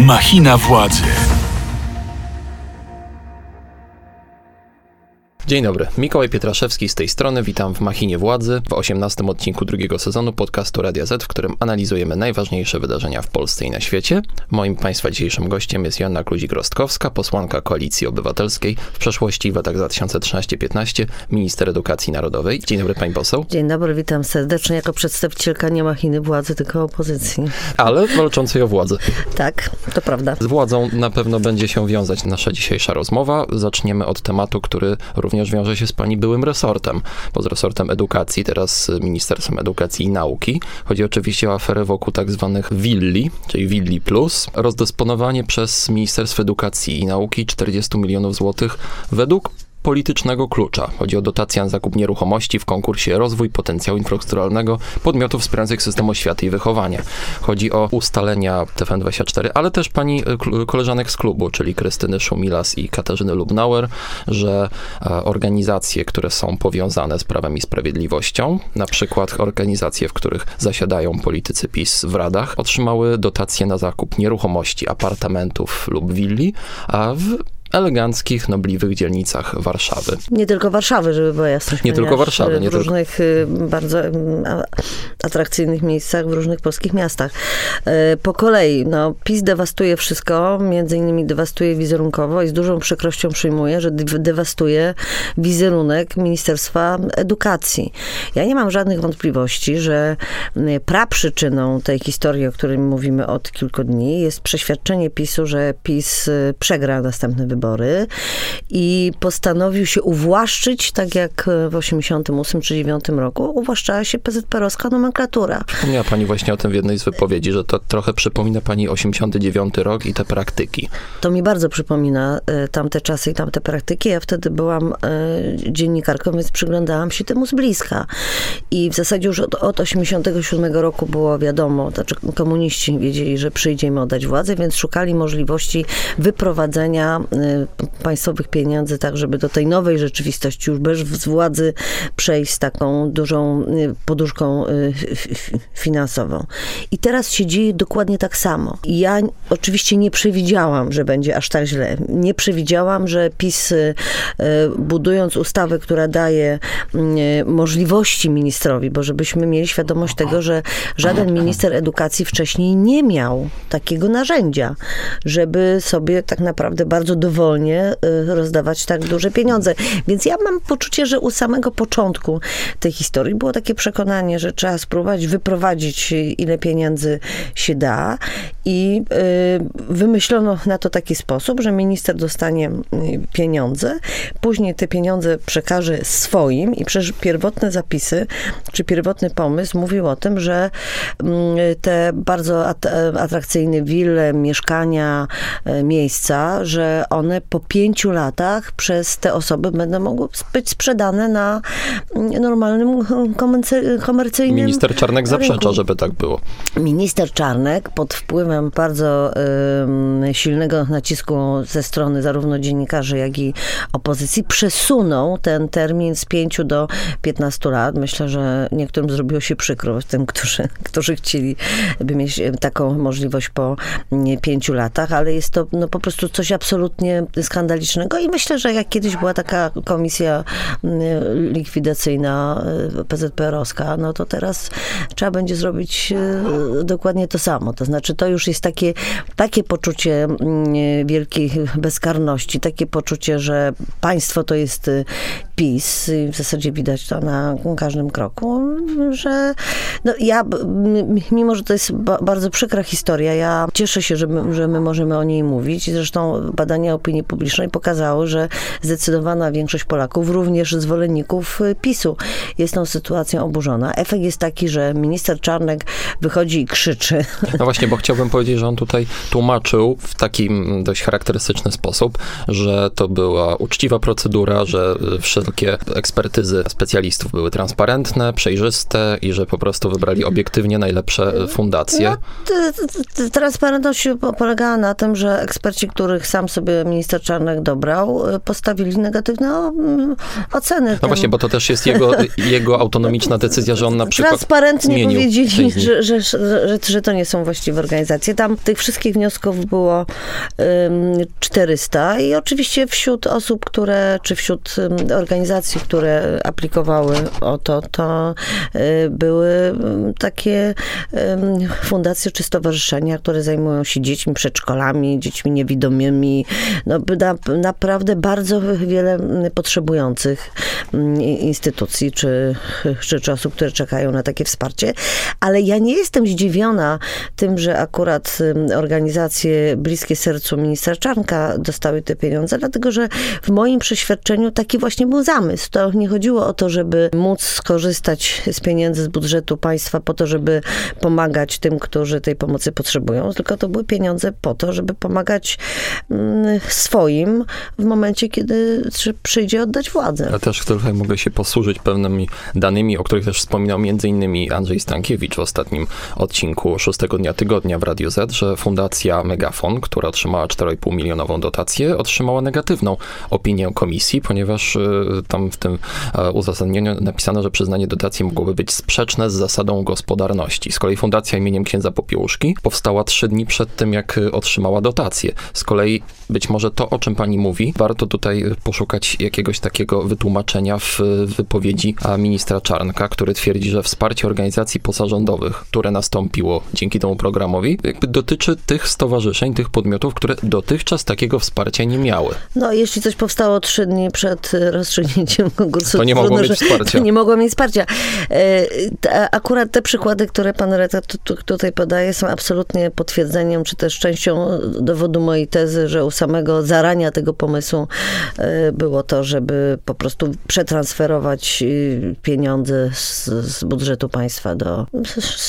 Machina władzy. Dzień dobry, Mikołaj Pietraszewski z tej strony, witam w Machinie Władzy, w 18 odcinku drugiego sezonu podcastu Radia Z, w którym analizujemy najważniejsze wydarzenia w Polsce i na świecie. Moim Państwa dzisiejszym gościem jest Joanna Kluzik-Rostkowska, posłanka Koalicji Obywatelskiej, w przeszłości w latach 2013-15 minister edukacji narodowej. Dzień dobry Pani poseł. Dzień dobry, witam serdecznie jako przedstawicielka nie machiny władzy, tylko opozycji. Ale walczącej o władzę. Tak, to prawda. Z władzą na pewno będzie się wiązać nasza dzisiejsza rozmowa. Zaczniemy od tematu, który również również wiąże się z pani byłym resortem, bo z resortem edukacji, teraz Ministerstwem Edukacji i Nauki. Chodzi oczywiście o aferę wokół tak zwanych willi, czyli willi plus. Rozdysponowanie przez Ministerstwo Edukacji i Nauki 40 milionów złotych według politycznego klucza. Chodzi o dotację na zakup nieruchomości w konkursie Rozwój Potencjału Infrastrukturalnego podmiotów wspierających system oświaty i wychowania. Chodzi o ustalenia TFN24, ale też pani e, koleżanek z klubu, czyli Krystyny Szumilas i Katarzyny Lubnauer, że e, organizacje, które są powiązane z Prawem i Sprawiedliwością, na przykład organizacje, w których zasiadają politycy PiS w radach, otrzymały dotacje na zakup nieruchomości, apartamentów lub willi, a w eleganckich, nobliwych dzielnicach Warszawy. Nie tylko Warszawy, żeby była jasność. Nie tylko Warszawy. Nie w różnych tylko... bardzo atrakcyjnych miejscach, w różnych polskich miastach. E, po kolei, no, PiS dewastuje wszystko, między innymi dewastuje wizerunkowo i z dużą przykrością przyjmuje, że dewastuje wizerunek Ministerstwa Edukacji. Ja nie mam żadnych wątpliwości, że praprzyczyną tej historii, o której mówimy od kilku dni, jest przeświadczenie PiSu, że PiS przegra następne wybory wybory i postanowił się uwłaszczyć, tak jak w 88 czy 9 roku uwłaszczała się PZPR-owska nomenklatura. Wspomniała pani właśnie o tym w jednej z wypowiedzi, że to trochę przypomina pani 89 rok i te praktyki. To mi bardzo przypomina y, tamte czasy i tamte praktyki. Ja wtedy byłam y, dziennikarką, więc przyglądałam się temu z bliska. I w zasadzie już od, od 87 roku było wiadomo, znaczy komuniści wiedzieli, że przyjdzie im oddać władzę, więc szukali możliwości wyprowadzenia państwowych pieniędzy, tak żeby do tej nowej rzeczywistości już bez władzy przejść z taką dużą y, poduszką y, finansową. I teraz się dzieje dokładnie tak samo. Ja oczywiście nie przewidziałam, że będzie aż tak źle. Nie przewidziałam, że PiS y, budując ustawę, która daje możliwości ministrowi, bo żebyśmy mieli świadomość tego, że żaden minister edukacji wcześniej nie miał takiego narzędzia, żeby sobie tak naprawdę bardzo dowolnie wolnie y, rozdawać tak duże pieniądze. Więc ja mam poczucie, że u samego początku tej historii było takie przekonanie, że trzeba spróbować wyprowadzić ile pieniędzy się da i y, wymyślono na to taki sposób, że minister dostanie y, pieniądze, później te pieniądze przekaże swoim i przecież pierwotne zapisy, czy pierwotny pomysł mówił o tym, że mm, te bardzo atrakcyjne wille, mieszkania, miejsca, że one one po pięciu latach przez te osoby będą mogły być sprzedane na normalnym komercyjnym Minister Czarnek rynku. zaprzecza, żeby tak było. Minister Czarnek pod wpływem bardzo y, silnego nacisku ze strony zarówno dziennikarzy, jak i opozycji przesunął ten termin z pięciu do 15 lat. Myślę, że niektórym zrobiło się przykro tym, którzy, którzy chcieli by mieć taką możliwość po pięciu latach, ale jest to no, po prostu coś absolutnie skandalicznego i myślę, że jak kiedyś była taka komisja mm, likwidacyjna y, PZPR-owska, no to teraz trzeba będzie zrobić dokładnie to samo. To znaczy, to już jest takie, takie poczucie mm, wielkiej bezkarności, takie poczucie, że państwo to jest PiS i w zasadzie widać to na każdym kroku, że no ja, mimo że to jest bardzo przykra historia, ja cieszę się, że my, że my możemy o niej mówić. Zresztą badania opinii publicznej pokazały, że zdecydowana większość Polaków, również zwolenników PiSu, jest tą sytuacją oburzona. Efekt jest taki, że minister Czarnek wychodzi i krzyczy. No właśnie, bo chciałbym powiedzieć, że on tutaj tłumaczył w taki dość charakterystyczny sposób, że to była uczciwa procedura, że wszyscy wszystkie ekspertyzy specjalistów były transparentne, przejrzyste i że po prostu wybrali obiektywnie najlepsze fundacje. No, transparentność po- polegała na tym, że eksperci, których sam sobie minister Czarnek dobrał, y, postawili negatywne mm, oceny. No tym. właśnie, bo to też jest jego, jego autonomiczna decyzja, że on na przykład Transparentnie zmienił powiedzieli, że, że, że, że, to nie są właściwe organizacje. Tam tych wszystkich wniosków było ym, 400 i oczywiście wśród osób, które, czy wśród organizacji, które aplikowały o to, to y, były takie fundacje czy stowarzyszenia, które zajmują się dziećmi, przedszkolami, dziećmi niewidomymi. No, na, naprawdę bardzo wiele mm, potrzebujących mm, instytucji czy, czy, osób, które czekają na takie wsparcie. Ale ja nie jestem zdziwiona tym, że akurat ym, organizacje bliskie sercu ministra Czarnka dostały te pieniądze, dlatego że w moim przeświadczeniu taki właśnie był zamysł. To nie chodziło o to, żeby móc skorzystać z pieniędzy z budżetu państwa po to, żeby pomagać tym, którzy tej pomocy potrzebują, tylko to były pieniądze po to, żeby pomagać mm, swoim w momencie, kiedy przyjdzie oddać władzę. Ja też tutaj mogę się posłużyć pewnymi danymi, o których też wspominał między innymi Andrzej Stankiewicz w ostatnim odcinku szóstego dnia tygodnia w Radio Z, że Fundacja Megafon, która otrzymała 4,5 milionową dotację, otrzymała negatywną opinię komisji, ponieważ y, tam w tym e, uzasadnieniu napisano, że przyznanie dotacji mogłoby być sprzeczne z zasadą gospodarności. Z kolei Fundacja imieniem księdza Popiełuszki powstała trzy dni przed tym, jak otrzymała dotację. Z kolei być może to, o czym pani mówi, warto tutaj y, poszukać jakiegoś takiego wytłumaczenia w y, wypowiedzi ministra Czarnka, który twierdzi, że wsparcie organizacji pozarządowych, które nastąpiło dzięki temu programowi, jakby dotyczy tych stowarzyszeń, tych podmiotów, które dotychczas takiego wsparcia nie miały. No, jeśli coś powstało trzy dni przed e, rozstrzygnięciem konkursu, To nie trudno, mogło mieć wsparcia. To nie mogło mieć wsparcia. Akurat te przykłady, które pan tu- tutaj podaje, są absolutnie potwierdzeniem, czy też częścią dowodu mojej tezy, że u samego zarania tego pomysłu e, było to, żeby po prostu przetransferować e, pieniądze z, z budżetu państwa do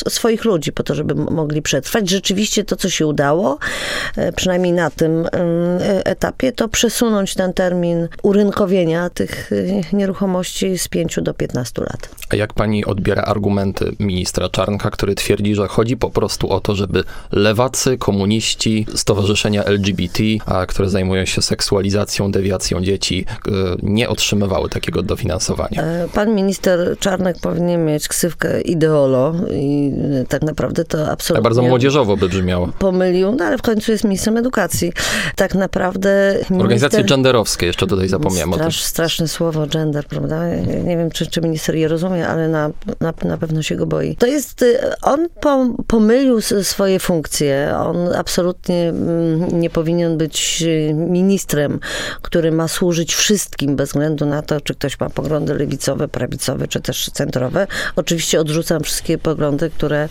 swoich ludzi, po to, żeby mogli przetrwać. Rzeczywiście to, co się udało, e, przynajmniej na tym etapie, to przesunąć ten termin urynkowienia tych nieruchomości z 5 do 15 lat. A jak pani odbiera argumenty ministra Czarnka, który twierdzi, że chodzi po prostu o to, żeby lewacy, komuniści, stowarzyszenia LGBT, a, które zajmują się seksualizacją, dewiacją dzieci, y, nie otrzymywały takiego dofinansowania? E, Pan minister Czarnek powinien mieć ksywkę ideolo i e, tak naprawdę to absolutnie... bardzo młodzieżowo by brzmiało. Pomylił, no ale w końcu jest ministrem edukacji. Tak naprawdę Organizacje minister... genderowskie, jeszcze tutaj zapomniałem o tym. Strasz, straszne słowo gender, prawda? Nie wiem, czy, czy minister je rozumie, ale na, na, na pewno się go boi. To jest, y, on po, pomylił swoje funkcje. On absolutnie mm, nie powinien być ministrem, który ma służyć wszystkim, bez względu na to, czy ktoś ma poglądy lewicowe, prawicowe, czy też centrowe. Oczywiście odrzucam wszystkie poglądy, które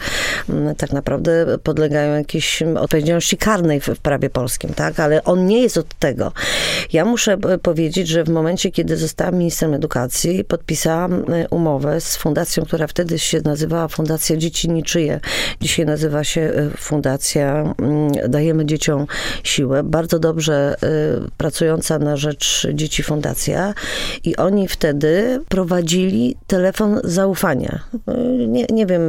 mm, tak naprawdę podlegają jakiejś odpowiedzialności karnej w, prawie polskim, tak? Ale on nie jest od tego. Ja muszę e, powiedzieć, że w momencie, kiedy zostałam ministrem edukacji, podpisałam e, umowę z fundacją, która wtedy się nazywała Fundacja Dzieci Niczyje. Dzisiaj nazywa się e, Fundacja mm, Dajemy Dzieciom Siłę. Bardzo dobrze e, pracująca na rzecz dzieci fundacja i oni wtedy prowadzili telefon zaufania. E, Nie, nie wiem,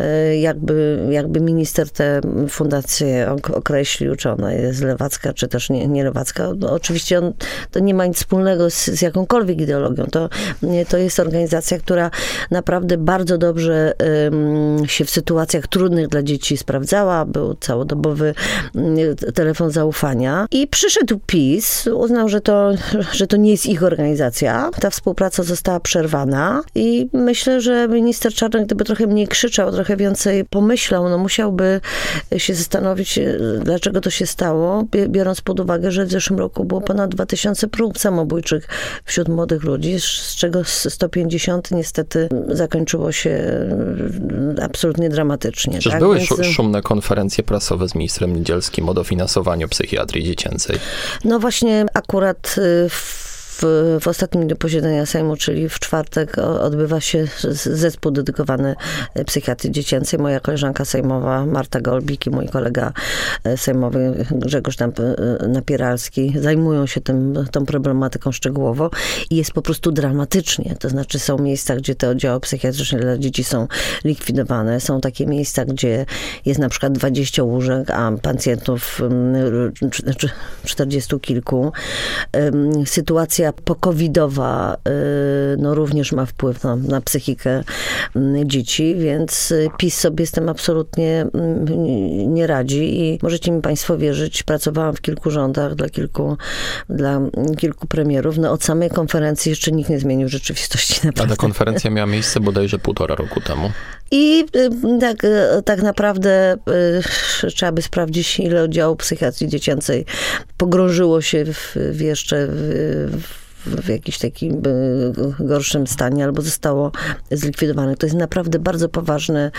e, jakby, jakby minister tę fundację ok- określił, czy ona jest lewacka, czy też nie, nie lewacka. No, oczywiście on, to nie ma nic wspólnego z, z jakąkolwiek ideologią. To, to jest organizacja, która naprawdę bardzo dobrze się w sytuacjach trudnych dla dzieci sprawdzała. Był całodobowy mm, telefon zaufania. I przyszedł PiS, uznał, że to, że to nie jest ich organizacja. Ta współpraca została przerwana i myślę, że minister Czarnek, gdyby trochę mniej krzyczał, trochę więcej pomyślał, no musiałby się zastanowić, e, dlaczego to się stało, biorąc pod uwagę, że w zeszłym roku było ponad 2000 prób samobójczych wśród młodych ludzi, z czego s- 150 niestety zakończyło się e, absolutnie dramatycznie. Przecież tak? były Więc, szu- szumne konferencje prasowe z ministrem Niedzielskim o dofinansowaniu psychiatrii dziecięcej. No właśnie akurat y, w w, w ostatnim dniu posiedzenia Sejmu, czyli w czwartek, odbywa się zespół dedykowany psychiatrii dziecięcej. Moja koleżanka sejmowa Marta Golbik i mój kolega sejmowy Grzegorz Napieralski zajmują się tym, tą problematyką szczegółowo i jest po prostu dramatycznie. To znaczy są miejsca, gdzie te oddziały psychiatryczne dla dzieci są likwidowane. Są takie miejsca, gdzie jest na przykład 20 łóżek, a pacjentów 40 kilku. Sytuacja pokowidowa y, no, również ma wpływ na, na psychikę dzieci, więc PiS sobie z tym absolutnie nie radzi i możecie mi Państwo wierzyć, pracowałam w kilku rządach dla kilku, dla kilku premierów. No, od samej konferencji jeszcze nikt nie zmienił rzeczywistości. Naprawdę. A ta konferencja miała miejsce bodajże półtora roku temu. I y, tak, y, tak naprawdę y, trzeba by sprawdzić, ile oddziałów psychiatrii dziecięcej pogrążyło się w, w jeszcze w, w w jakimś takim e, gorszym stanie albo zostało zlikwidowane. To jest naprawdę bardzo poważny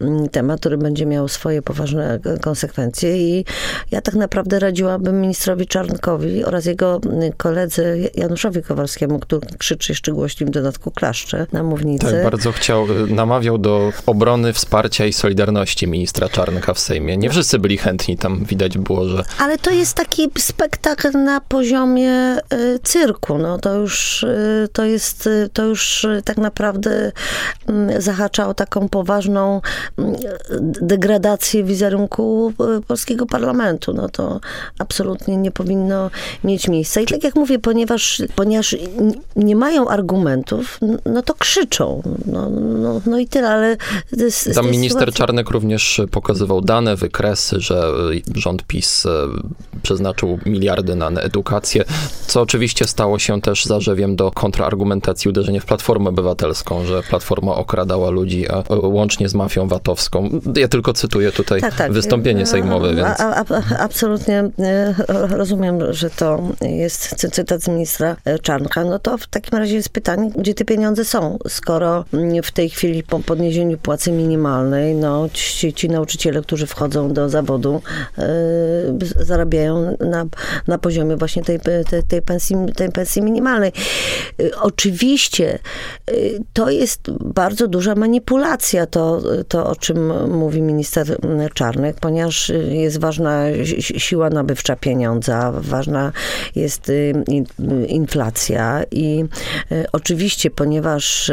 mm, temat, który będzie miał swoje poważne konsekwencje i ja tak naprawdę radziłabym ministrowi Czarnkowi oraz jego mm, koledze Januszowi Kowalskiemu, który krzyczy jeszcze głośniej w dodatku klaszcze na mównicy. Tak, bardzo chciał, y, namawiał do obrony, wsparcia i solidarności ministra Czarnka w Sejmie. Nie wszyscy byli chętni, tam widać było, że... Ale to jest taki spektakl na poziomie y, cyrku, no to już, y, to jest, y, to już y, tak naprawdę mm, zahacza o taką poważną mm, degradację wizerunku polskiego parlamentu. No to absolutnie nie powinno mieć miejsca. I tak jak mówię, ponieważ, ponieważ nie mają argumentów, no to krzyczą. No, no, no i tyle, ale... Z, Tam minister sytuacji... Czarnek również pokazywał dane, wykresy, że rząd PiS przeznaczył miliardy na edukację, co oczywiście stało się też zarzewiem do kontrargumentacji uderzenie w Platformę Obywatelską, że Platforma okradała ludzi, a łącznie z mafią VAT-owską. Ja tylko cytuję tutaj tak, tak. wystąpienie sejmowe, więc... A, a, a, absolutnie e, rozumiem, że to jest cytat z ministra e, Czarnka. No to w takim razie jest pytanie, gdzie te pieniądze są, skoro mm, w tej chwili po podniesieniu płacy minimalnej, no ci, ci nauczyciele, którzy wchodzą do zawodu, yy, zarabiają na, na poziomie właśnie tej, tej, tej, pensji, tej pensji minimalnej. Y, oczywiście y, to jest bardzo duża manipulacja, to, to o czym mówi minister Czarnek, ponieważ jest ważna siła nabywcza pieniądza, ważna jest y, inflacja i oczywiście, ponieważ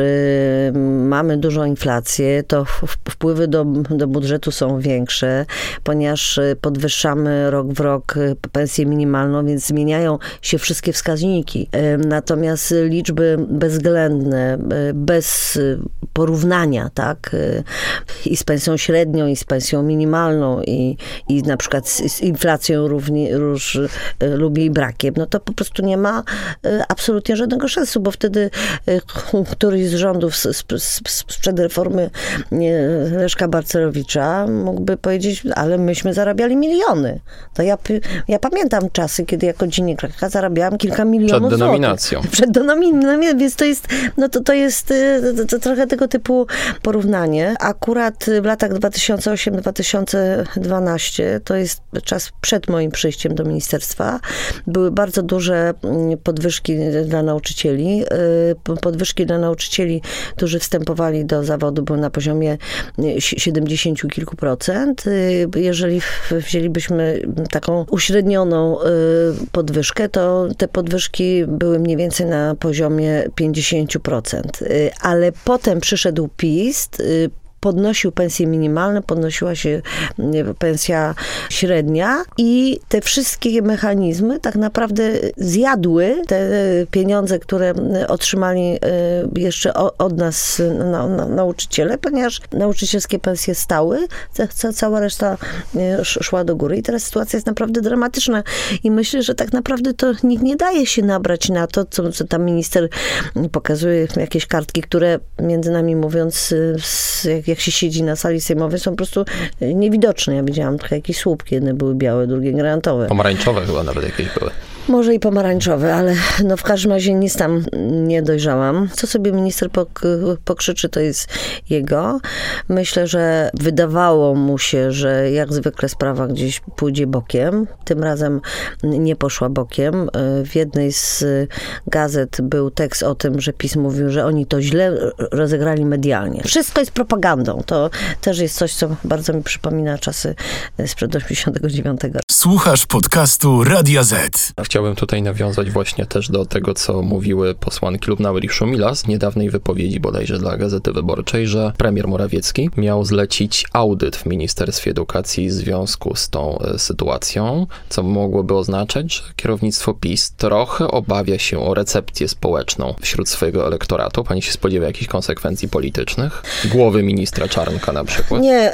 mamy dużą inflację, to wpływy do, do budżetu są większe, ponieważ podwyższamy rok w rok pensję minimalną, więc zmieniają się wszystkie wskaźniki. Natomiast liczby bezwzględne, e, bez porównania, tak, e, i z pensją średnią, i z pensją minimalną, i, i na przykład z, inflacją równie, róż, e, lub jej brakiem, no to po prostu nie ma absolutnie żadnego sensu, bo wtedy któryś z rządów sprzed reformy Leszka Barcerowicza mógłby powiedzieć, ale myśmy zarabiali miliony. To ja, ja pamiętam czasy, kiedy jako dziennikarka zarabiałam kilka milionów Przed denominacją. Przed denominacją, więc to jest, no to, to jest to, to trochę tego typu porównanie. Akurat w latach 2008-2012, to jest czas przed moim przyjściem do ministerstwa, były bardzo duże mm, podwyżki dla nauczycieli. Y, podwyżki dla nauczycieli, którzy wstępowali do zawodu, były na poziomie 70 kilku procent. Y, jeżeli wzięlibyśmy taką uśrednioną y, podwyżkę, to te podwyżki były mniej więcej na poziomie 50%. Y, ale potem przyszedł PiS, podnosił pensje minimalne, podnosiła się pensja średnia i te wszystkie mechanizmy tak naprawdę zjadły te pieniądze, które otrzymali e, jeszcze od nas nauczyciele, ponieważ nauczycielskie pensje stały, cała reszta e, szła do góry i teraz sytuacja jest naprawdę dramatyczna. I myślę, że tak naprawdę to nikt nie daje się nabrać na to, co, co tam minister pokazuje, jakieś kartki, które między nami mówiąc, jak jak się siedzi na sali sejmowej, są po prostu niewidoczne. Ja widziałam trochę jakieś słupki, jedne były białe, drugie granatowe. Pomarańczowe chyba nawet jakieś były. Może i pomarańczowy, ale no w każdym razie nic tam nie dojrzałam. Co sobie minister pok- pokrzyczy, to jest jego. Myślę, że wydawało mu się, że jak zwykle sprawa gdzieś pójdzie bokiem. Tym razem nie poszła bokiem. W jednej z gazet był tekst o tym, że PiS mówił, że oni to źle rozegrali medialnie. Wszystko jest propagandą. To też jest coś, co bardzo mi przypomina czasy sprzed 89. Słuchasz podcastu Radia Z. Chciałbym tutaj nawiązać właśnie też do tego, co mówiły posłanki Lubnauer i Szumilas z niedawnej wypowiedzi bodajże dla Gazety Wyborczej, że premier Morawiecki miał zlecić audyt w Ministerstwie Edukacji w związku z tą e, sytuacją, co mogłoby oznaczać, że kierownictwo PiS trochę obawia się o recepcję społeczną wśród swojego elektoratu. Pani się spodziewa jakichś konsekwencji politycznych? Głowy ministra Czarnka na przykład? Nie,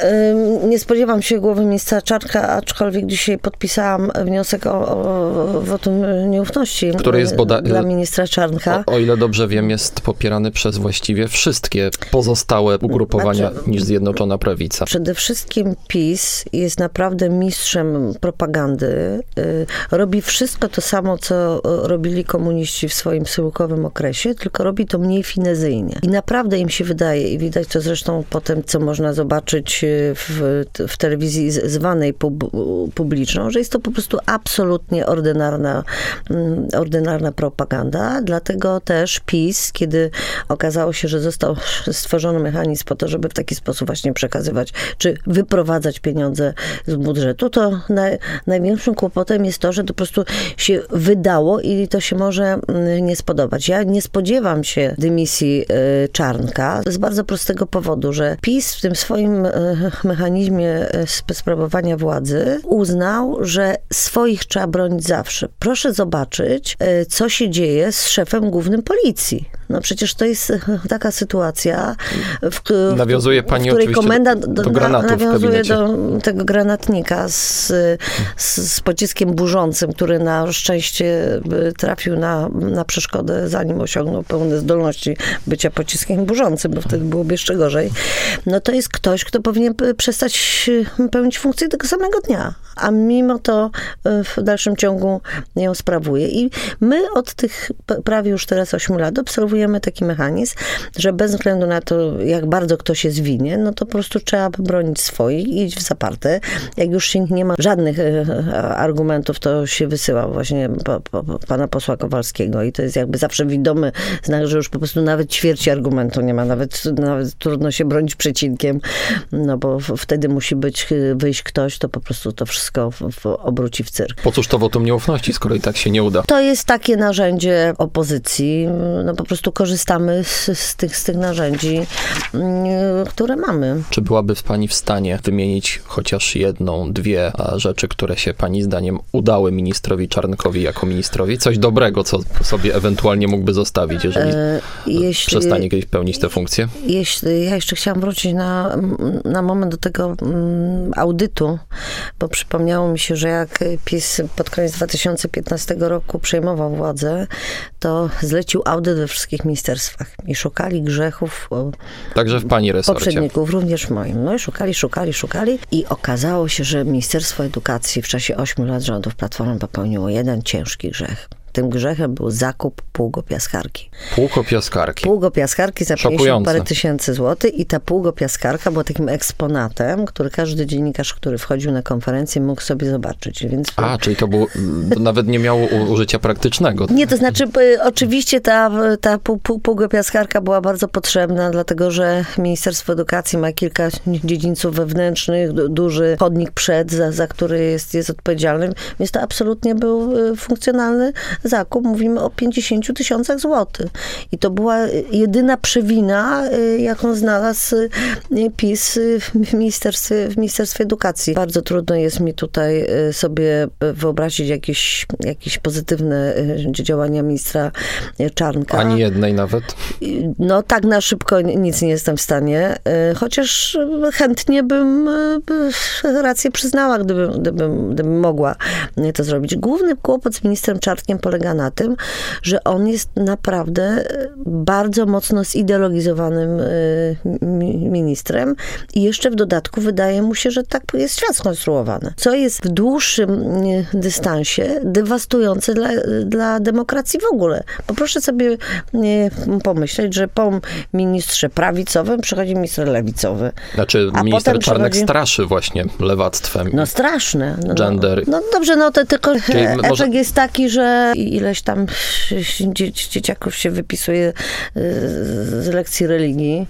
nie spodziewam się głowy ministra Czarnka, aczkolwiek dzisiaj podpisałam wniosek o, o wotum nieufności Który jest boda- dla ministra Czarnka. O, o, ile dobrze wiem, jest popierany przez właściwie wszystkie pozostałe ugrupowania znaczy, niż Zjednoczona Prawica. Przede wszystkim PiS jest naprawdę mistrzem propagandy. Robi wszystko to samo, co robili komuniści w swoim syłkowym okresie, tylko robi to mniej finezyjnie. I naprawdę im się wydaje, i widać to zresztą potem, co można zobaczyć w, w telewizji zwanej pub, publiczną, że jest to po prostu absolutnie ordynarna, mm, ordynarna propaganda. Dlatego też PiS, kiedy okazało się, że został stworzony mechanizm po to, żeby w taki sposób właśnie przekazywać, czy wyprowadzać pieniądze z budżetu, to naj, największym kłopotem jest to, że to po prostu się wydało i to się może mm, nie spodobać. Ja nie spodziewam się dymisji y, Czarnka z bardzo prostego powodu, że PiS w tym swoim y, mechanizmie y, sprawowania władzy uznał, że swoich trzeba bronić zawsze. Proszę zobaczyć, co się dzieje z szefem głównym policji. No przecież to jest taka sytuacja, w, nawiązuje pani w której komendant do, do granatu nawiązuje do tego granatnika z, z, z, pociskiem burzącym, który na szczęście trafił na, na przeszkodę, zanim osiągnął pełne zdolności bycia pociskiem burzącym, bo wtedy byłoby jeszcze gorzej. No to jest ktoś, kto powinien przestać pełnić funkcję tego samego dnia, a mimo to w dalszym ciągu ją sprawuje. I my od tych prawie już teraz 8 lat obserwujemy taki mechanizm, że bez względu na to, jak bardzo ktoś jest winien, no to po prostu trzeba bronić swoich i iść w zaparte. Jak już się nie ma żadnych argumentów, to się wysyła właśnie po, po, po pana posła Kowalskiego i to jest jakby zawsze widomy znak, że już po prostu nawet ćwierci argumentu nie ma, nawet, nawet trudno się bronić przecinkiem, no bo wtedy musi być, wyjść ktoś, to po prostu to wszystko w, w obróci w cyrk. Po cóż to wotum nieufności, skoro i tak się nie uda? To jest takie narzędzie opozycji, no po prostu korzystamy z, z, tych, z tych narzędzi, mm, które mamy. Czy byłaby pani w stanie wymienić chociaż jedną, dwie rzeczy, które się pani zdaniem udały ministrowi Czarnkowi jako ministrowi? Coś dobrego, co sobie ewentualnie mógłby zostawić, jeżeli e, jeśli, przestanie kiedyś pełnić tę funkcję? Jeśli, ja jeszcze chciałam wrócić na, na moment do tego mm, audytu, bo przypomniało mi się, że jak PiS pod koniec 2015 roku przejmował władzę, to zlecił audyt we wszystkich ministerstwach i szukali grzechów. Także w pani resorcie. Poprzedników, również moim. No i szukali, szukali, szukali i okazało się, że Ministerstwo Edukacji w czasie 8 lat rządów Platformy popełniło jeden ciężki grzech. Tym grzechem był zakup pługopiaskarki. Pługopiaskarki. Pługopiaskarki za 50 parę tysięcy złotych i ta pługopiaskarka była takim eksponatem, który każdy dziennikarz, który wchodził na konferencję mógł sobie zobaczyć. Więc... A, czyli to, było, to nawet nie miało użycia praktycznego. Nie, to znaczy oczywiście ta, ta pługopiaskarka była bardzo potrzebna, dlatego że Ministerstwo Edukacji ma kilka dziedzińców wewnętrznych, duży chodnik przed, za, za który jest, jest odpowiedzialny, więc to absolutnie był y, funkcjonalny zakup mówimy o 50 tysiącach złotych. I to była jedyna przewina, y, jaką znalazł y, PiS w Ministerstwie, w Ministerstwie Edukacji. Bardzo trudno jest mi tutaj y, sobie wyobrazić jakieś, jakieś pozytywne działania ministra Czarnka. Ani jednej nawet? No tak na szybko nic nie jestem w stanie, chociaż chętnie bym rację przyznała, gdybym, gdybym, gdybym mogła to zrobić. Główny kłopot z ministrem Czarnkiem polega na tym, że on jest naprawdę e, bardzo mocno zideologizowanym e, mi- ministrem i jeszcze w dodatku wydaje mu się, że tak jest świat skonstruowany. Co jest w dłuższym e, dystansie dewastujące dla, dla demokracji w ogóle. Bo proszę sobie pomyśleć, że po ministrze prawicowym przychodzi minister lewicowy. Znaczy, A minister potem Czarnek przychodzi- straszy właśnie lewactwem. No straszne. No, Gender. No, no dobrze, no to tylko Czyli efekt może- jest taki, że ileś tam dzie, dzieciaków się wypisuje y, z lekcji religii,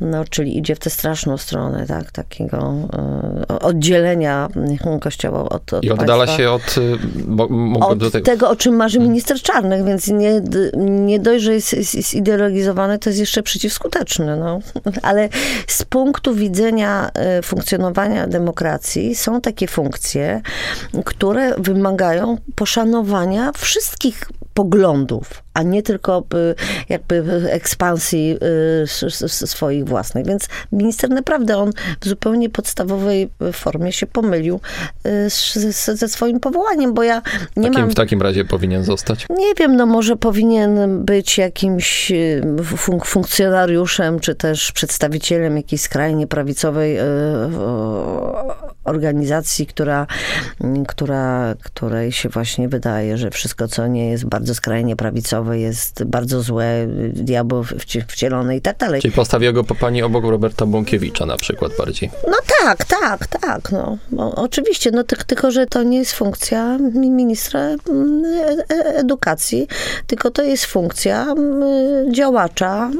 no czyli idzie w tę straszną stronę, tak, takiego y, oddzielenia kościoła od, od I oddala państwa. się od... y, Bo, mógłbym Od tutaj... tego, o czym marzy minister Czarnek, więc nie, nie dość, że jest, jest, jest ideologizowany, to jest jeszcze przeciwskuteczny. No. Ale z punktu widzenia funkcjonowania demokracji są takie funkcje, które wymagają poszanowania wszystkich wszystkich poglądów, a nie tylko y, jakby ekspansji y, swoich własnych. Więc minister naprawdę on w zupełnie podstawowej formie się pomylił y, ze swoim powołaniem, bo ja nie Takim, mam... w takim razie powinien zostać. Nie wiem, no może powinien być jakimś y, fun- funkcjonariuszem, czy też przedstawicielem jakiejś skrajnie prawicowej organizacji, która, która, której się właśnie wydaje, że wszystko, co nie jest bardzo skrajnie prawicowe, jest bardzo złe, y, diabeł wci- wcielone i tak dalej. Czyli postawię go po pani obok Roberta Bąkiewicza na przykład bardziej. No tak, tak, tak, no. Bo oczywiście, no ty, tylko, że to nie jest funkcja mi- ministra mm, e- e- edukacji, tylko to jest funkcja mm, działacza, mm,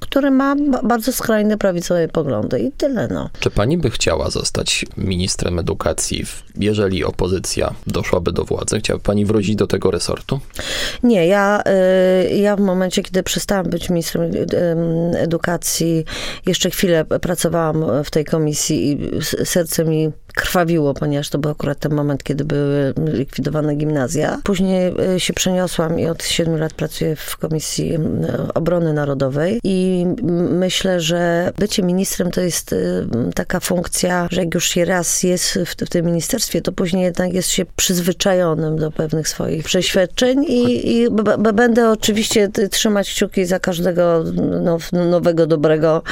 który ma ba- bardzo skrajne prawicowe poglądy i tyle, no. Czy pani by chciała zostać ministrem edukacji, jeżeli opozycja doszłaby do władzy? Chciałaby pani wrócić do tego resortu? Nie, ja, y, ja w momencie, kiedy przestałam być ministrem y, edukacji, jeszcze chwilę pracowałam w tej komisji i serce mi krwawiło, ponieważ to był akurat ten moment, kiedy były likwidowane gimnazja. Później y, się przeniosłam i od siedmiu lat pracuję w Komisji y, Obrony Narodowej i myślę, że bycie ministrem to jest y, taka funkcja, że jak już się raz jest w, w tym ministerstwie, to później jednak jest się przyzwyczajonym do pewnych swoich przeświadczeń i, i będę oczywiście trzymać kciuki za każdego now, nowego, dobrego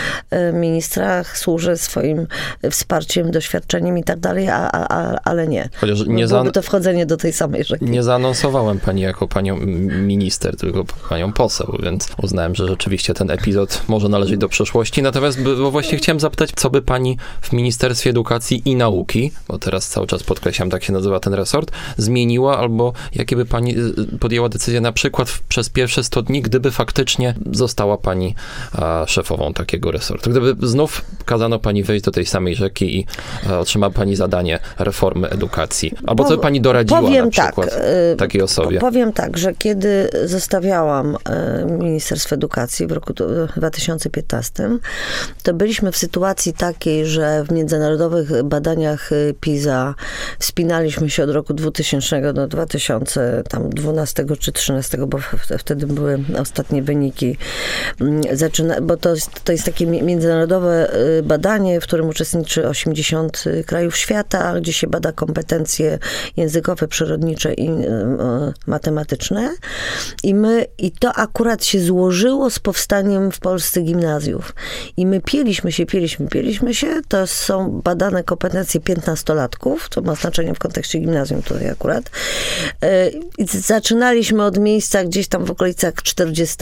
ministra. Służę swoim wsparciem, doświadczeniem i tak dalej, a, a, ale nie. Chociaż nie, Byłoby to wchodzenie do tej samej rzeki. nie zaanonsowałem pani jako panią minister, tylko panią poseł, więc uznałem, że rzeczywiście ten epizod może należeć do przeszłości. Natomiast bo właśnie chciałem zapytać, co by pani w Ministerstwie Edukacji i Nauki, bo teraz cały czas podkreślam, tak się nazywa ten resort, zmieniła, albo jakie by pani y, podjęła decyzję na przykład w, przez pierwsze 100 dni, gdyby faktycznie została pani a, szefową takiego resortu. Gdyby znów kazano pani wejść do tej samej rzeki i a, otrzymała pani zadanie reformy edukacji. Albo co by pani doradziła Powiem na przykład tak, takiej osobie? Powiem tak, że kiedy zostawiałam e, Ministerstwo Edukacji w roku do- 2015, to byliśmy w sytuacji takiej, że w międzynarodowych badaniach PISA wspinaliśmy się od roku 2000 do 2012 czy 2013, bo wtedy były ostatnie wyniki. Mm, Zaczyna, bo to jest, to jest takie mi- międzynarodowe badanie, w którym uczestniczy 80 krajów świata, gdzie się bada kompetencje językowe, przyrodnicze i y, y, matematyczne. I my, i to akurat się złożyło z powstaniem w Polsce gimnazjów. I my pieliśmy się, pieliśmy, pieliśmy się. To są badane kompetencje 15-latków, to ma znaczenie w kontekście gimnazjum tutaj akurat. Y, I zaczynaliśmy od miejsca gdzieś tam w okolicach 40,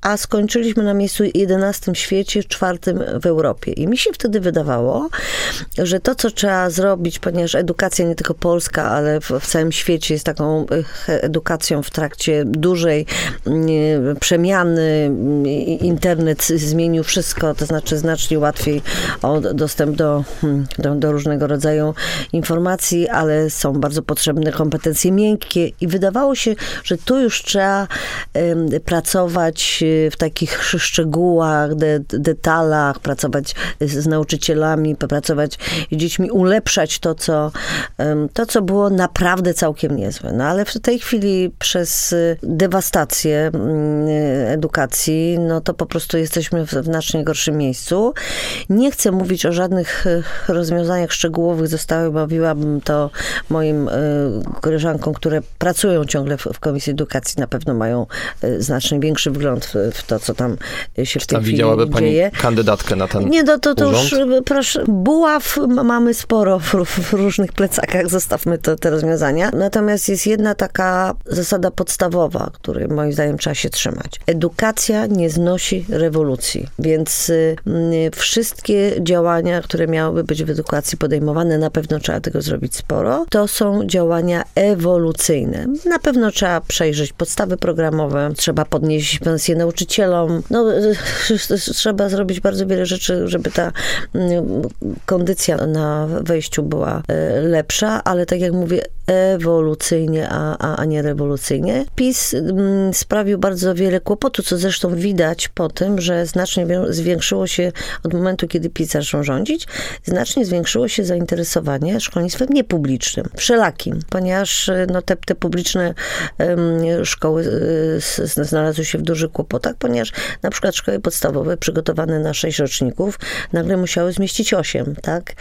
a skończyliśmy na miejscu 11 w świecie, czwartym w Europie. I mi się wtedy wydawało, że to, co trzeba zrobić, ponieważ edukacja nie tylko polska, ale w, w całym świecie jest taką edukacją w trakcie dużej mm, przemiany. mm, Internet zmienił wszystko, to znaczy znacznie łatwiej o dostęp do, mm, do, do różnego rodzaju informacji, ale są bardzo potrzebne kompetencje miękkie i wydawało się, że tu już trzeba pracować e, w takich sz- szczegółach, de, detalach, pracować z nauczycielami, pracować z dziećmi, ulepszać to co, to, co było naprawdę całkiem niezłe. No ale w tej chwili przez y, dewastację mm, edukacji, no to po prostu jesteśmy w znacznie gorszym miejscu. Nie chcę mówić o żadnych y, rozwiązaniach szczegółowych, zostały, mówiłabym to moim y, koleżankom, które pracują ciągle w, Komisji Edukacji, na pewno mają znacznie większy wgląd w, w to, co tam się w tej tam chwili widziałaby pani dzieje. kandydatkę na ten Nie, no to, to urząd? już, proszę, buław mamy sporo w, w różnych plecakach, zostawmy to, te rozwiązania. Natomiast jest jedna taka zasada podstawowa, której moim zdaniem trzeba się trzymać. Edukacja nie znosi rewolucji, więc y, wszystkie działania, które miałyby być w edukacji podejmowane, na pewno trzeba tego zrobić sporo, to są działania ewolucyjne. Na pewno trzeba przejrzeć podstawy programowe, trzeba podnieść pensje nauczycielom, no, trzeba zrobić bardzo wiele rzeczy, żeby ta mm, kondycja na wejściu była e, lepsza, ale tak jak mówię, ewolucyjnie, a, a, a nie rewolucyjnie. PiS mm, sprawił bardzo wiele kłopotu, co zresztą widać po tym, że znacznie zwiększyło się od momentu, kiedy PiS zaczął rządzić, znacznie zwiększyło się zainteresowanie szkolnictwem niepublicznym, wszelakim, ponieważ e, no, te, te publiczne um, szkoły e, znalazły się w dużych kłopotach, ponieważ na przykład szkoły podstawowe przygotowane na sześć roczników nagle musiały zmieścić osiem, tak?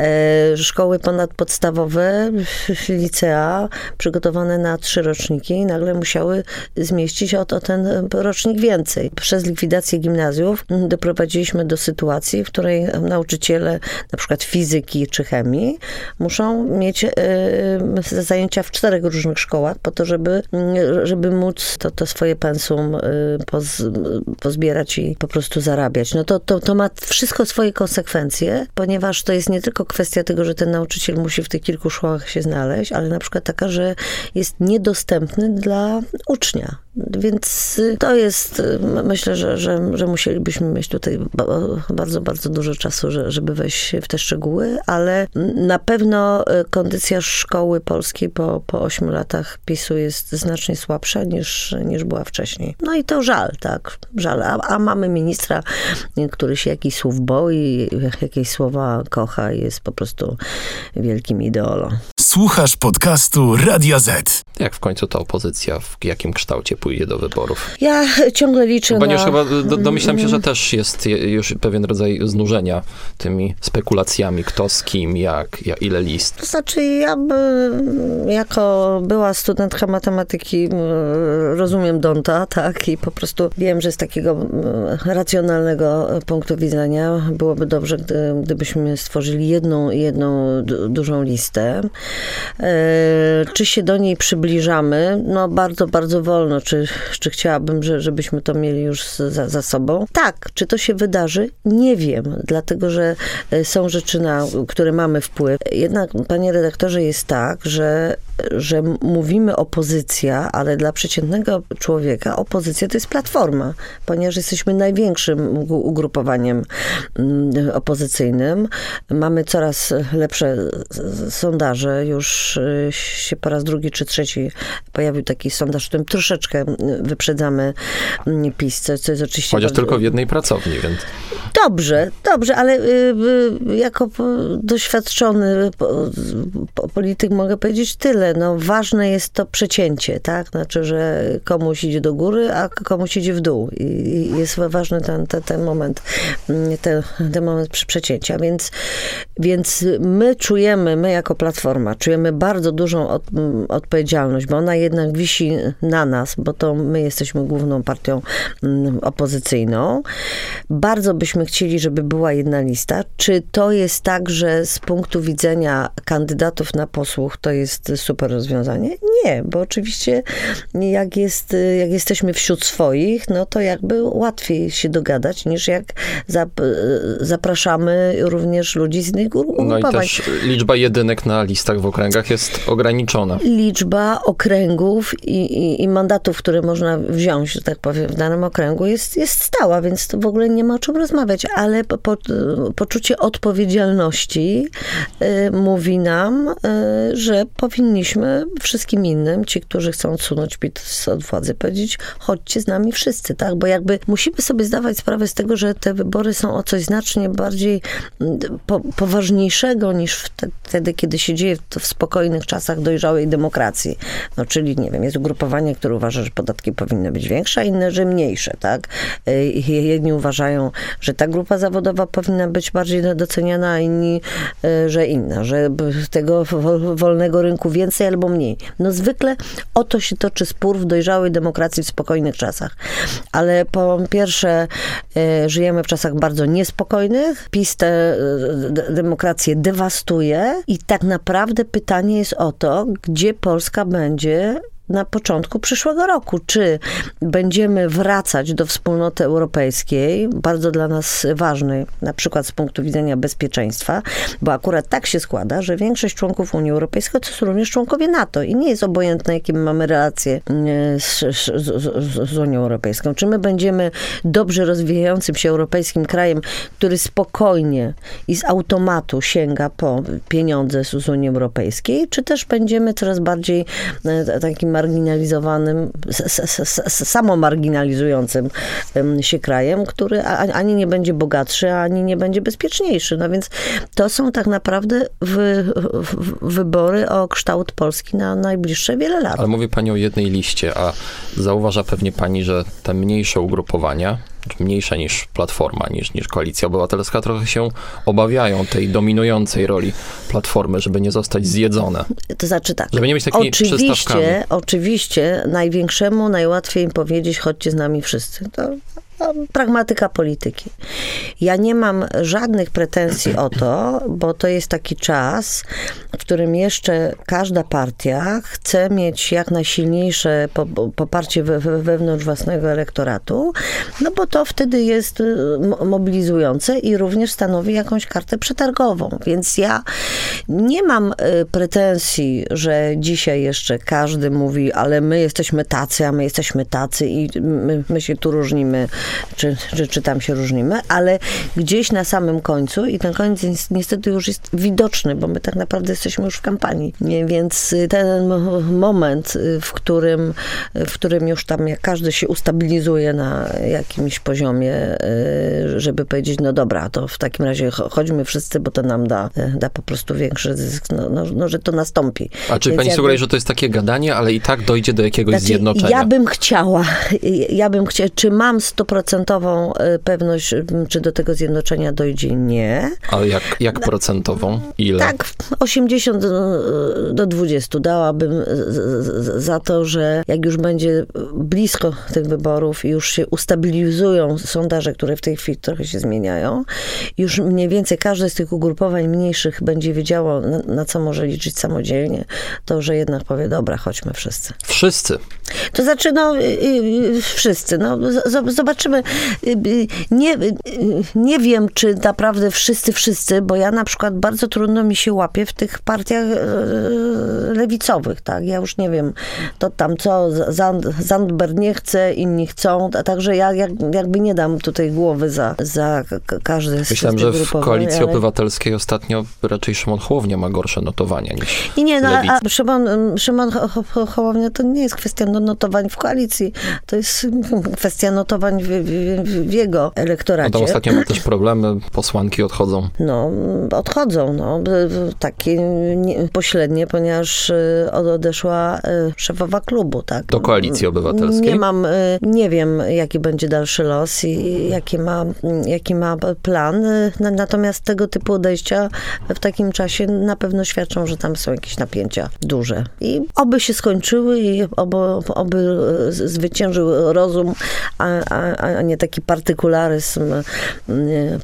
E, szkoły ponadpodstawowe, licea przygotowane na trzy roczniki nagle musiały zmieścić o, o ten rocznik więcej. Przez likwidację gimnazjów doprowadziliśmy do sytuacji, w której nauczyciele na przykład fizyki czy chemii muszą mieć e, zajęcia w czterech różnych szkołach po to, żeby, żeby móc to, to swoje pensum e, poz, pozbierać i po prostu zarabiać. No to, to, to ma wszystko swoje konsekwencje, ponieważ to jest nie tylko kwestia tego, że ten nauczyciel musi w tych kilku szkołach się znaleźć, ale na przykład taka, że jest niedostępny dla ucznia. Więc to jest, myślę, że, że, że musielibyśmy mieć tutaj bardzo, bardzo dużo czasu, żeby wejść w te szczegóły, ale na pewno kondycja szkoły polskiej po, po 8 latach PiSu jest znacznie słabsza niż, niż była wcześniej. No i to żal, tak, żal. A, a mamy ministra, który się jakichś słów boi, jakieś słowa kocha i jest po prostu wielkim ideolą. Słuchasz podcastu Radia Z. Jak w końcu ta opozycja, w jakim kształcie pójdzie do wyborów? Ja ciągle liczę Ponieważ na... chyba do, domyślam się, że też jest już pewien rodzaj znużenia tymi spekulacjami, kto z kim, jak, jak ile list. To znaczy, ja by, jako była studentka matematyki, rozumiem Donta, tak, i po prostu wiem, że z takiego racjonalnego punktu widzenia byłoby dobrze, gdy, gdybyśmy stworzyli jedną, jedną dużą listę. E, czy się do niej przybliżamy? No bardzo, bardzo wolno. Czy, czy chciałabym, że, żebyśmy to mieli już za, za sobą? Tak. Czy to się wydarzy? Nie wiem, dlatego że e, są rzeczy, na które mamy wpływ. Jednak, panie redaktorze, jest tak, że że mówimy opozycja, ale dla przeciętnego człowieka opozycja to jest platforma, ponieważ jesteśmy największym ugrupowaniem mm, opozycyjnym. Mamy coraz lepsze sondaże. Już y, się po raz drugi czy trzeci pojawił taki sondaż, w którym troszeczkę wyprzedzamy mm, PiS, co, co jest oczywiście... Chociaż bardzo... tylko w jednej pracowni, więc... Dobrze, dobrze, ale y, y, jako doświadczony polityk mogę powiedzieć tyle. No, ważne jest to przecięcie, tak? Znaczy, że komuś idzie do góry, a komuś idzie w dół. I jest ważny ten, ten, ten moment, mm, ten, ten moment przecięcia. Więc, więc my czujemy, my jako Platforma, czujemy bardzo dużą od, mm, odpowiedzialność, bo ona jednak wisi na nas, bo to my jesteśmy główną partią mm, opozycyjną. Bardzo byśmy chcieli, żeby była jedna lista. Czy to jest tak, że z punktu widzenia kandydatów na posłów to jest super rozwiązanie? Nie, bo oczywiście jak, jest, jak jesteśmy wśród swoich, no to jakby łatwiej się dogadać, niż jak zap, zapraszamy również ludzi z innych ugrupowań. No i też liczba jedynek na listach w okręgach jest ograniczona. Liczba okręgów i, i, i mandatów, które można wziąć, że tak powiem, w danym okręgu jest, jest stała, więc to w ogóle nie ma o czym rozmawiać, ale po, po, poczucie odpowiedzialności y, mówi nam, y, że powinniśmy powinniśmy wszystkim innym, ci, którzy chcą odsunąć PiS od władzy, powiedzieć, chodźcie z nami wszyscy, tak? Bo jakby musimy sobie zdawać sprawę z tego, że te wybory są o coś znacznie bardziej mm, po, poważniejszego niż wtedy, kiedy się dzieje to w spokojnych czasach dojrzałej demokracji. No, czyli, nie wiem, jest ugrupowanie, które uważa, że podatki powinny być większe, inne, że mniejsze, tak? Y, jedni uważają, że ta grupa zawodowa powinna być bardziej doceniana, a inni, y, że inna, że tego wolnego rynku więcej albo mniej. No zwykle o to się toczy spór w dojrzałej demokracji w spokojnych czasach. Ale po pierwsze, y, żyjemy w czasach bardzo niespokojnych. PiS tę demokrację dewastuje i tak naprawdę pytanie jest o to, gdzie Polska będzie na początku przyszłego roku. Czy będziemy wracać do wspólnoty europejskiej, bardzo dla nas ważnej, na przykład z punktu widzenia bezpieczeństwa, bo akurat tak się składa, że większość członków Unii Europejskiej to są również członkowie NATO i nie jest obojętne, jakie mamy relacje e, z, z, z, Unią Europejską. Czy my będziemy dobrze rozwijającym się europejskim krajem, który spokojnie i z automatu sięga po pieniądze z Unii Europejskiej, czy też będziemy coraz bardziej e, takim marginalizowanym, samo marginalizującym się krajem, który ani nie będzie bogatszy, ani nie będzie bezpieczniejszy. No więc to są tak naprawdę wy, wybory o kształt Polski na najbliższe wiele lat. Ale mówi pani o jednej liście, a zauważa pewnie pani, że te mniejsze ugrupowania, mniejsza niż Platforma, niż, niż Koalicja Obywatelska, trochę się obawiają tej dominującej roli Platformy, żeby nie zostać zjedzone. To znaczy tak. Żeby nie być takimi oczywiście, oczywiście największemu najłatwiej im powiedzieć, chodźcie z nami wszyscy. To pragmatyka polityki. Ja nie mam żadnych pretensji o to, bo to jest taki czas, w którym jeszcze każda partia chce mieć jak najsilniejsze poparcie wewnątrz własnego elektoratu, no bo to wtedy jest y, mobilizujące i również stanowi jakąś kartę przetargową. Więc ja nie mam y, pretensji, że dzisiaj jeszcze każdy mówi, ale my jesteśmy tacy, a my jesteśmy tacy i my, my się tu różnimy czy, czy, czy tam się różnimy, ale gdzieś na samym końcu i ten koniec niestety już jest widoczny, bo my tak naprawdę jesteśmy już w kampanii. Więc ten moment, w którym, w którym już tam jak każdy się ustabilizuje na jakimś poziomie, y, żeby powiedzieć, no dobra, to w takim razie chodźmy wszyscy, bo to nam da, da po prostu większy zysk, no, no, no że to nastąpi. A czy pani jakby... sugeruje, że to jest takie gadanie, ale i tak dojdzie do jakiegoś znaczy, zjednoczenia? Ja bym chciała, ja bym chciała, czy mam 100% procentową y, pewność, y, czy do tego zjednoczenia dojdzie? Nie. Ale jak, jak procentową? Ile? Tak, 80 do 20 dałabym za to, że jak już będzie blisko tych wyborów i już się ustabilizują sondaże, które w tej chwili trochę się zmieniają, już mniej więcej każde z tych ugrupowań mniejszych będzie wiedziało, na, na co może liczyć samodzielnie, to, że jednak powie, dobra, chodźmy wszyscy. Wszyscy? To znaczy, no, y, wszyscy. No, zobaczymy, Y, y, nie, y, nie wiem, czy naprawdę wszyscy, wszyscy, bo ja na przykład bardzo trudno mi się łapie w tych partiach lewicowych, tak? Ja już nie wiem, to tam co, Zandberg nie chce, inni chcą, a także ja jakby nie dam tutaj głowy za, za każdy z Myślałem, że w Koalicji ale... Obywatelskiej ostatnio raczej Szymon Hołownia ma gorsze notowania niż Nie, nie, no, a Szymon, Szymon Hołownia to nie jest kwestia notowań w koalicji, to jest kwestia notowań w, w jego elektoracie. No to ostatnio ma też problemy, posłanki odchodzą. No, odchodzą, no, takie pośrednie, ponieważ y, odeszła y, szefowa klubu, tak. Do koalicji obywatelskiej? Nie mam, y, nie wiem, jaki będzie dalszy los i jaki ma, jaki ma plan, natomiast tego typu odejścia w takim czasie na pewno świadczą, że tam są jakieś napięcia duże. I oby się skończyły i oby, oby zwyciężył rozum, a, a, a nie taki partykularyzm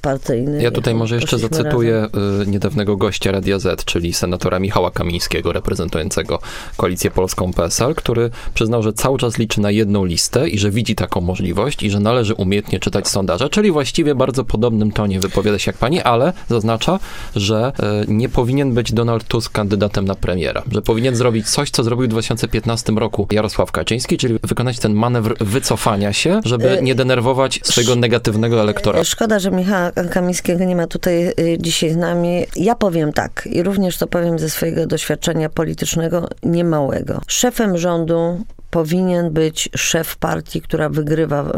partyjny. Ja tutaj może jeszcze zacytuję razem. Y, niedawnego gościa Radia Z, czyli senatora Michała Kamińskiego, reprezentującego Koalicję Polską PSL, który przyznał, że cały czas liczy na jedną listę i że widzi taką możliwość i że należy umiejętnie czytać sondaże, czyli właściwie bardzo podobnym tonie wypowiada się jak pani, ale zaznacza, że nie powinien być Donald Tusk kandydatem na premiera, że powinien zrobić coś, co zrobił w 2015 roku Jarosław Jarosław Kaczyński, czyli wykonać ten manewr wycofania się, żeby E, nie denerwować swojego negatywnego elektora. Szkoda, że Michała Kamińskiego nie ma tutaj y, dzisiaj z nami. Ja powiem tak i również to powiem ze swojego doświadczenia politycznego niemałego. Szefem rządu powinien być szef partii, która wygrywa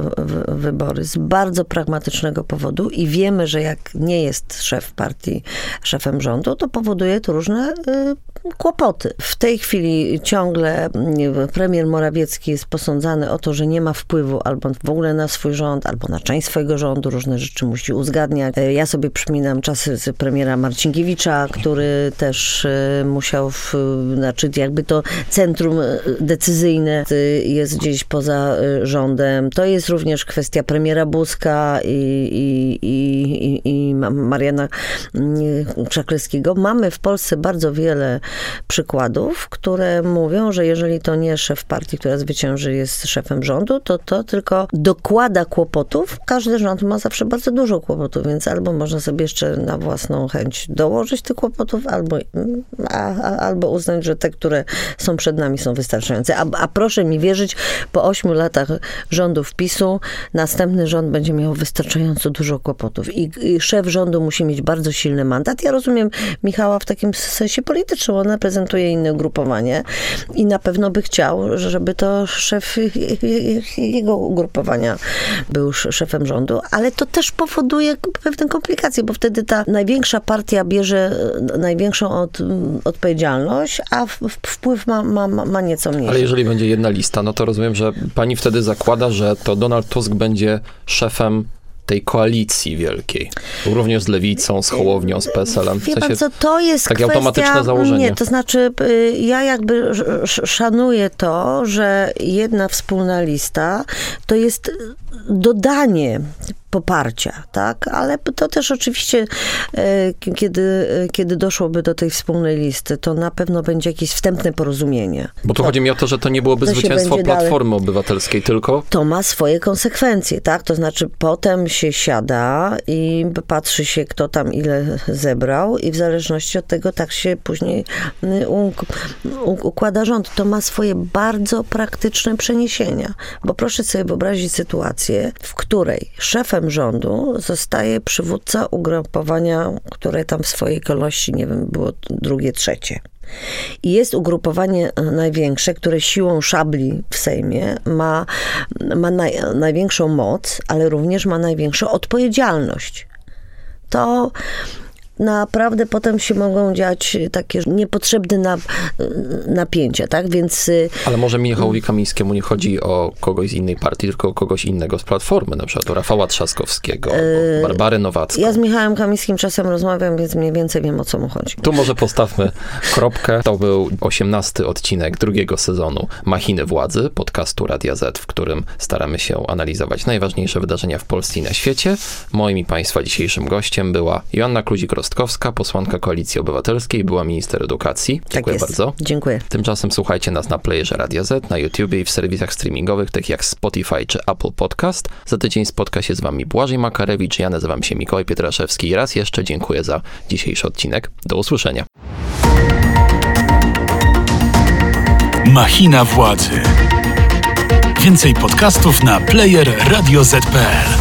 wybory z bardzo pragmatycznego powodu i wiemy, że jak nie jest szef partii szefem rządu, to powoduje to różne y, kłopoty. W tej chwili ciągle y, premier Morawiecki jest posądzany o to, że nie ma wpływu albo w ogóle na swój rząd, albo na część swojego rządu, różne rzeczy musi uzgadniać. Y, Ja sobie przypominam czasy premiera Marcinkiewicza, który też y, musiał, w, znaczy jakby to centrum y, decyzyjne jest gdzieś poza rządem. To jest również kwestia premiera Buzka i, i, i, i, i Ma- Mariana y, Krzaklewskiego. Mamy w Polsce bardzo wiele przykładów, które mówią, że jeżeli to nie szef partii, która zwycięży, jest szefem rządu, to to tylko dokłada kłopotów. Każdy rząd ma zawsze bardzo dużo kłopotów, więc albo można sobie jeszcze na własną chęć dołożyć tych kłopotów, albo, a, a, albo uznać, że te, które są przed nami, są wystarczające. A, a proszę mi wierzyć, po ośmiu latach rządów PiSu następny rząd będzie miał wystarczająco dużo kłopotów. I, I szef rządu musi mieć bardzo silny mandat. Ja rozumiem Michała w takim sensie politycznym. On reprezentuje inne ugrupowanie i na pewno by chciał, żeby to szef jego ugrupowania był sz- szefem rządu, ale to też powoduje pewne komplikacje, bo wtedy ta największa partia bierze e, największą od, odpowiedzialność, a wpływ ma, ma ma nieco mniejszy. Ale jeżeli będzie jedna lista, no to rozumiem, że pani wtedy zakłada, że to Donald Tusk będzie szefem tej koalicji wielkiej. Również z Lewicą, z Hołownią, z PSL-em. W pan sensie, co, to jest takie kwestia... automatyczne założenie. Nie, to znaczy y, ja jakby sz- sz- szanuję to, że jedna wspólna lista to jest dodanie poparcia, tak? Ale to też oczywiście, e, kiedy, kiedy doszłoby do tej wspólnej listy, to na pewno będzie jakieś wstępne porozumienie. bo tu To- chodzi mi o to, że to nie byłoby to zwycięstwo będzie dalej- Platformy Obywatelskiej, tylko to ma swoje konsekwencje, tak? To znaczy potem się siada i patrzy się, kto tam ile zebrał i w zależności od tego tak się później y, układa rząd. To ma swoje bardzo praktyczne przeniesienia, bo proszę sobie wyobrazić sytuację, w której szefem rządu zostaje przywódca ugrupowania, które tam w swojej kolejności, nie wiem, było drugie, trzecie. I jest ugrupowanie e, największe, które siłą szabli w Sejmie ma, ma naj, największą moc, ale również ma największą odpowiedzialność. To naprawdę potem się mogą dziać takie niepotrzebne na, napięcia, tak? Więc y, Ale może Michałowi Kamińskiemu nie chodzi o kogoś z innej partii, tylko o kogoś innego z Platformy, na przykład o Rafała Trzaskowskiego, albo Barbary Nowacką. Yy, ja z Michałem Kamińskim czasem rozmawiam, więc mniej więcej wiem, o co mu chodzi. Tu może postawmy kropkę. To był 18 odcinek drugiego sezonu Machiny Władzy, podcastu Radia Z, w którym staramy się analizować najważniejsze wydarzenia w Polsce i na świecie. Moim i Państwa dzisiejszym gościem była Joanna Kluzik-Rostkowska, posłanka Koalicji Obywatelskiej, była minister edukacji. Dziękuję tak jest. bardzo. Dziękuję. Tymczasem słuchajcie nas na playerze Radia Z, na YouTubie i w serwisach streamingowych, takich jak Spotify czy Apple Podcast. Za tydzień spotka się z Wami Błażej Makarewicz, ja nazywam się Mikołaj Pietraszewski i raz jeszcze dziękuję za dzisiejszy odcinek. Do usłyszenia. Machina władzy. Więcej podcastów na player radioz.pl.